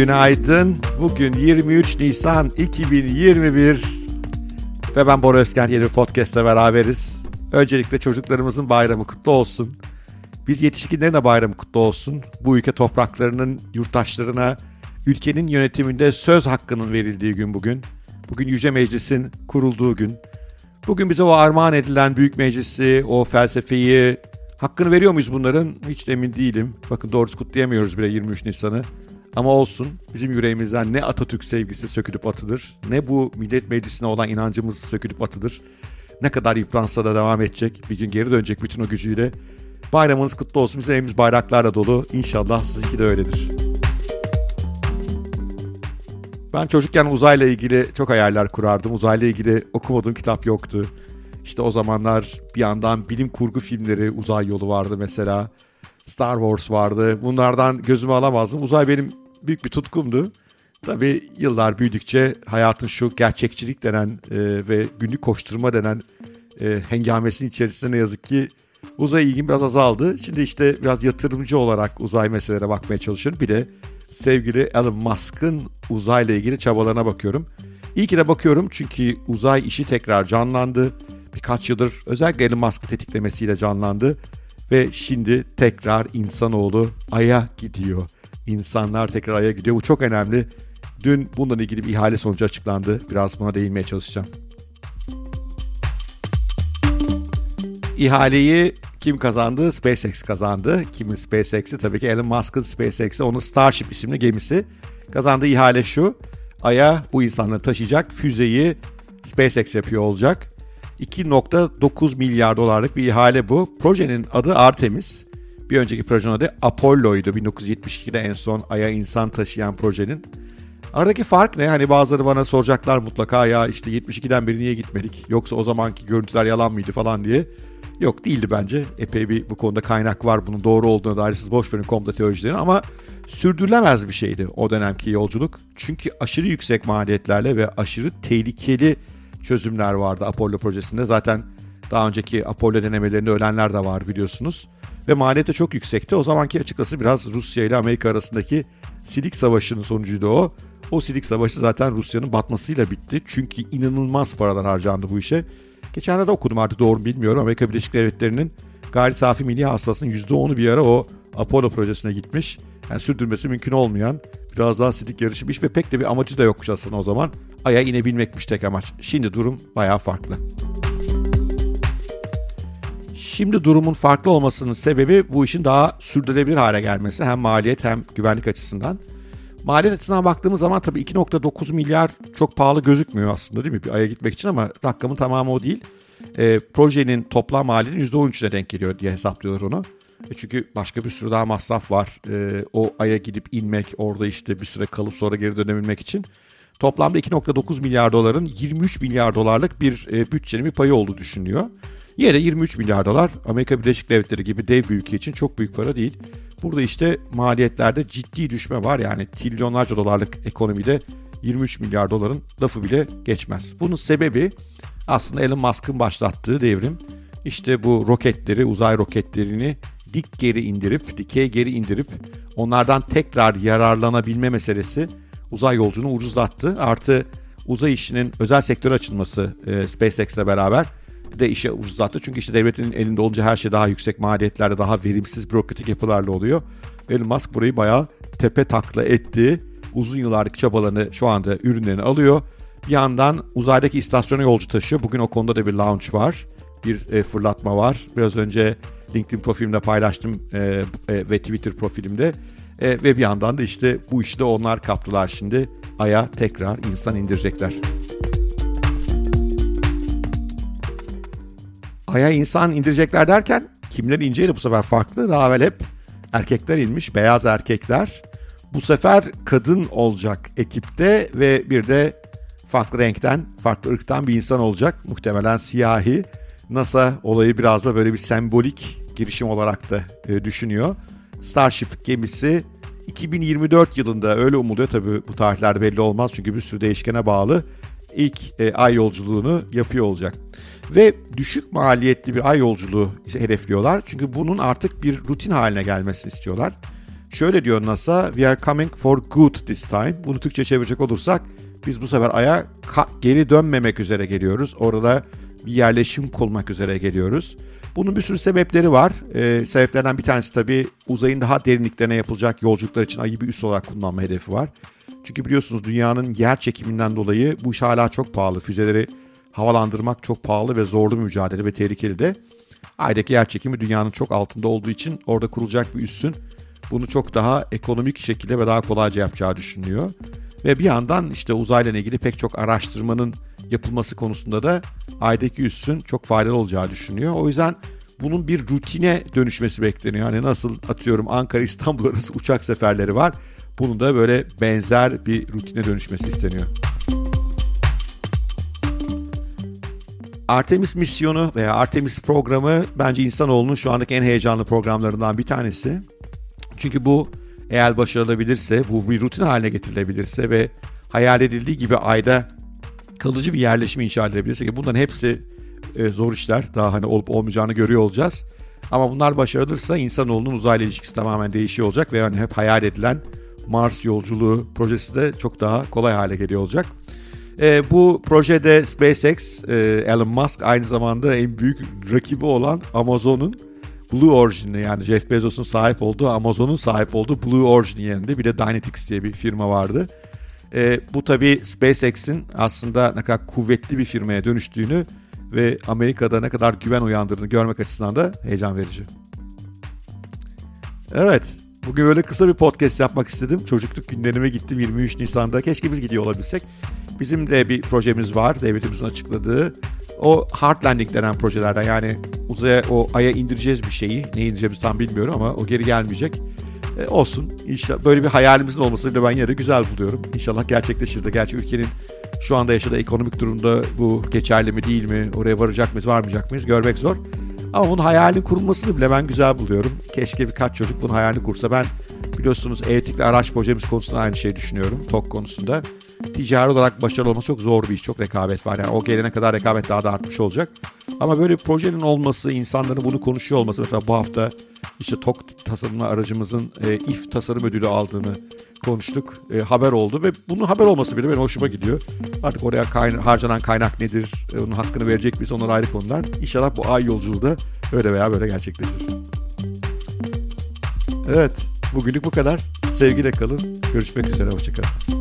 Günaydın. Bugün 23 Nisan 2021 ve ben Bora Özgen yeni bir podcast'te beraberiz. Öncelikle çocuklarımızın bayramı kutlu olsun. Biz yetişkinlerin de bayramı kutlu olsun. Bu ülke topraklarının yurttaşlarına ülkenin yönetiminde söz hakkının verildiği gün bugün. Bugün Yüce Meclis'in kurulduğu gün. Bugün bize o armağan edilen büyük meclisi, o felsefeyi, hakkını veriyor muyuz bunların? Hiç de emin değilim. Bakın doğrusu kutlayamıyoruz bile 23 Nisan'ı. Ama olsun bizim yüreğimizden ne Atatürk sevgisi sökülüp atılır, ne bu millet meclisine olan inancımız sökülüp atılır. Ne kadar yıpransa da devam edecek, bir gün geri dönecek bütün o gücüyle. Bayramınız kutlu olsun, bizim evimiz bayraklarla dolu. İnşallah sizinki de öyledir. Ben çocukken uzayla ilgili çok hayaller kurardım. Uzayla ilgili okumadığım kitap yoktu. İşte o zamanlar bir yandan bilim kurgu filmleri, uzay yolu vardı mesela. Star Wars vardı. Bunlardan gözümü alamazdım. Uzay benim büyük bir tutkumdu. Tabii yıllar büyüdükçe hayatın şu gerçekçilik denen e, ve günlük koşturma denen e, hengamesinin içerisinde ne yazık ki uzay ilgim biraz azaldı. Şimdi işte biraz yatırımcı olarak uzay meselelere bakmaya çalışıyorum. Bir de sevgili Elon Musk'ın uzayla ilgili çabalarına bakıyorum. İyi ki de bakıyorum çünkü uzay işi tekrar canlandı. Birkaç yıldır özellikle Elon Musk'ın tetiklemesiyle canlandı. Ve şimdi tekrar insanoğlu Ay'a gidiyor. İnsanlar tekrar Ay'a gidiyor. Bu çok önemli. Dün bununla ilgili bir ihale sonucu açıklandı. Biraz buna değinmeye çalışacağım. İhaleyi kim kazandı? SpaceX kazandı. Kimin SpaceX'i? Tabii ki Elon Musk'ın SpaceX'i. Onun Starship isimli gemisi. Kazandığı ihale şu. Ay'a bu insanları taşıyacak füzeyi SpaceX yapıyor olacak. 2.9 milyar dolarlık bir ihale bu. Projenin adı Artemis. Bir önceki projenin adı Apollo'ydu. 1972'de en son Ay'a insan taşıyan projenin. Aradaki fark ne? Hani bazıları bana soracaklar mutlaka ya işte 72'den beri niye gitmedik? Yoksa o zamanki görüntüler yalan mıydı falan diye. Yok değildi bence. Epey bir bu konuda kaynak var. Bunun doğru olduğuna dair siz boş verin komplo teorilerini ama sürdürülemez bir şeydi o dönemki yolculuk. Çünkü aşırı yüksek maliyetlerle ve aşırı tehlikeli çözümler vardı Apollo projesinde. Zaten daha önceki Apollo denemelerinde ölenler de var biliyorsunuz. Ve maliyeti çok yüksekti. O zamanki açıkçası biraz Rusya ile Amerika arasındaki Sidik Savaşı'nın sonucuydu o. O Sidik Savaşı zaten Rusya'nın batmasıyla bitti. Çünkü inanılmaz paralar harcandı bu işe. Geçenlerde okudum artık doğru bilmiyorum. Amerika Birleşik Devletleri'nin gayri safi milli hasılasının %10'u bir ara o Apollo projesine gitmiş. Yani sürdürmesi mümkün olmayan biraz daha sidik yarışmış ve pek de bir amacı da yokmuş aslında o zaman. Ay'a inebilmekmiş tek amaç. Şimdi durum bayağı farklı. Şimdi durumun farklı olmasının sebebi bu işin daha sürdürülebilir hale gelmesi. Hem maliyet hem güvenlik açısından. Maliyet açısından baktığımız zaman tabii 2.9 milyar çok pahalı gözükmüyor aslında değil mi? Bir aya gitmek için ama rakamın tamamı o değil. E, projenin toplam maliyetinin %13'üne denk geliyor diye hesaplıyorlar onu. E çünkü başka bir sürü daha masraf var. E, o aya gidip inmek, orada işte bir süre kalıp sonra geri dönebilmek için. Toplamda 2.9 milyar doların 23 milyar dolarlık bir e, bütçenin bir payı olduğu düşünülüyor. Yine de 23 milyar dolar Amerika Birleşik Devletleri gibi dev bir ülke için çok büyük para değil. Burada işte maliyetlerde ciddi düşme var yani trilyonlarca dolarlık ekonomide 23 milyar doların lafı bile geçmez. Bunun sebebi aslında Elon Musk'ın başlattığı devrim. İşte bu roketleri, uzay roketlerini dik geri indirip, dikey geri indirip onlardan tekrar yararlanabilme meselesi uzay yolculuğunu ucuzlattı. Artı uzay işinin özel sektör açılması e, SpaceX'le beraber de işe ucuzlattı. Çünkü işte devletin elinde olunca her şey daha yüksek maliyetlerle, daha verimsiz bürokratik yapılarla oluyor. Elon Musk burayı bayağı tepe takla etti. Uzun yıllarlık çabalarını şu anda ürünlerini alıyor. Bir yandan uzaydaki istasyona yolcu taşıyor. Bugün o konuda da bir launch var. Bir e, fırlatma var. Biraz önce LinkedIn profilimde paylaştım e, e, ve Twitter profilimde. E, ve bir yandan da işte bu işi de onlar kaptılar şimdi. Ay'a tekrar insan indirecekler. Ay'a insan indirecekler derken kimler ineceği bu sefer farklı. Daha evvel hep erkekler inmiş, beyaz erkekler. Bu sefer kadın olacak ekipte ve bir de farklı renkten, farklı ırktan bir insan olacak. Muhtemelen siyahi. NASA olayı biraz da böyle bir sembolik girişim olarak da e, düşünüyor. Starship gemisi 2024 yılında öyle umuluyor tabii bu tarihler belli olmaz çünkü bir sürü değişkene bağlı ilk e, ay yolculuğunu yapıyor olacak. Ve düşük maliyetli bir ay yolculuğu hedefliyorlar. Çünkü bunun artık bir rutin haline gelmesini istiyorlar. Şöyle diyor NASA, we are coming for good this time. Bunu Türkçe çevirecek olursak biz bu sefer Ay'a geri dönmemek üzere geliyoruz. Orada bir yerleşim kurmak üzere geliyoruz. Bunun bir sürü sebepleri var. Ee, sebeplerden bir tanesi tabii uzayın daha derinliklerine yapılacak yolculuklar için Ay'ı bir üs olarak kullanma hedefi var. Çünkü biliyorsunuz dünyanın yer çekiminden dolayı bu iş hala çok pahalı. Füzeleri havalandırmak çok pahalı ve zorlu mücadele ve tehlikeli de. Ay'daki yer çekimi dünyanın çok altında olduğu için orada kurulacak bir üssün bunu çok daha ekonomik şekilde ve daha kolayca yapacağı düşünülüyor. Ve bir yandan işte uzayla ilgili pek çok araştırmanın yapılması konusunda da Ay'daki üssün çok faydalı olacağı düşünüyor. O yüzden bunun bir rutine dönüşmesi bekleniyor. Yani nasıl atıyorum Ankara İstanbul arası uçak seferleri var. Bunun da böyle benzer bir rutine dönüşmesi isteniyor. Artemis misyonu veya Artemis programı bence insanoğlunun şu andaki en heyecanlı programlarından bir tanesi. Çünkü bu eğer başarılabilirse, bu bir rutin haline getirilebilirse ve hayal edildiği gibi ayda kalıcı bir yerleşim inşa edilebilirse ki bunların hepsi e, zor işler. Daha hani olup olmayacağını görüyor olacağız. Ama bunlar başarılırsa insanoğlunun uzayla ilişkisi tamamen değişiyor olacak ve yani hep hayal edilen Mars yolculuğu projesi de çok daha kolay hale geliyor olacak. E, bu projede SpaceX, e, Elon Musk aynı zamanda en büyük rakibi olan Amazon'un Blue Origin'e yani Jeff Bezos'un sahip olduğu Amazon'un sahip olduğu Blue Origin yerinde bir de Dynetics diye bir firma vardı. E, bu tabi SpaceX'in aslında ne kadar kuvvetli bir firmaya dönüştüğünü ve Amerika'da ne kadar güven uyandırdığını görmek açısından da heyecan verici. Evet, bugün böyle kısa bir podcast yapmak istedim. Çocukluk günlerime gittim 23 Nisan'da. Keşke biz gidiyor olabilsek. Bizim de bir projemiz var devletimizin açıkladığı. O hard landing denen projelerden yani uzaya o aya indireceğiz bir şeyi. Ne indireceğimizi tam bilmiyorum ama o geri gelmeyecek. E, olsun. İnşallah böyle bir hayalimizin olmasını da ben yine de güzel buluyorum. İnşallah gerçekleşir de. Gerçi ülkenin şu anda yaşadığı ekonomik durumda bu geçerli mi değil mi? Oraya varacak mıyız, varmayacak mıyız? Görmek zor. Ama bunun hayalini kurulmasını bile ben güzel buluyorum. Keşke birkaç çocuk bunun hayalini kursa. Ben biliyorsunuz elektrikli araç projemiz konusunda aynı şeyi düşünüyorum. TOK konusunda. Ticari olarak başarılı olması çok zor bir iş. Çok rekabet var. Yani o gelene kadar rekabet daha da artmış olacak. Ama böyle bir projenin olması, insanların bunu konuşuyor olması. Mesela bu hafta işte TOK tasarımlı aracımızın e, İF tasarım ödülü aldığını konuştuk. E, haber oldu ve bunun haber olması bile benim hoşuma gidiyor. Artık oraya kayna- harcanan kaynak nedir, e, onun hakkını verecek miyiz onlar ayrı konular. İnşallah bu ay yolculuğu da öyle veya böyle gerçekleşir. Evet, bugünlük bu kadar. Sevgiyle kalın. Görüşmek üzere, hoşçakalın.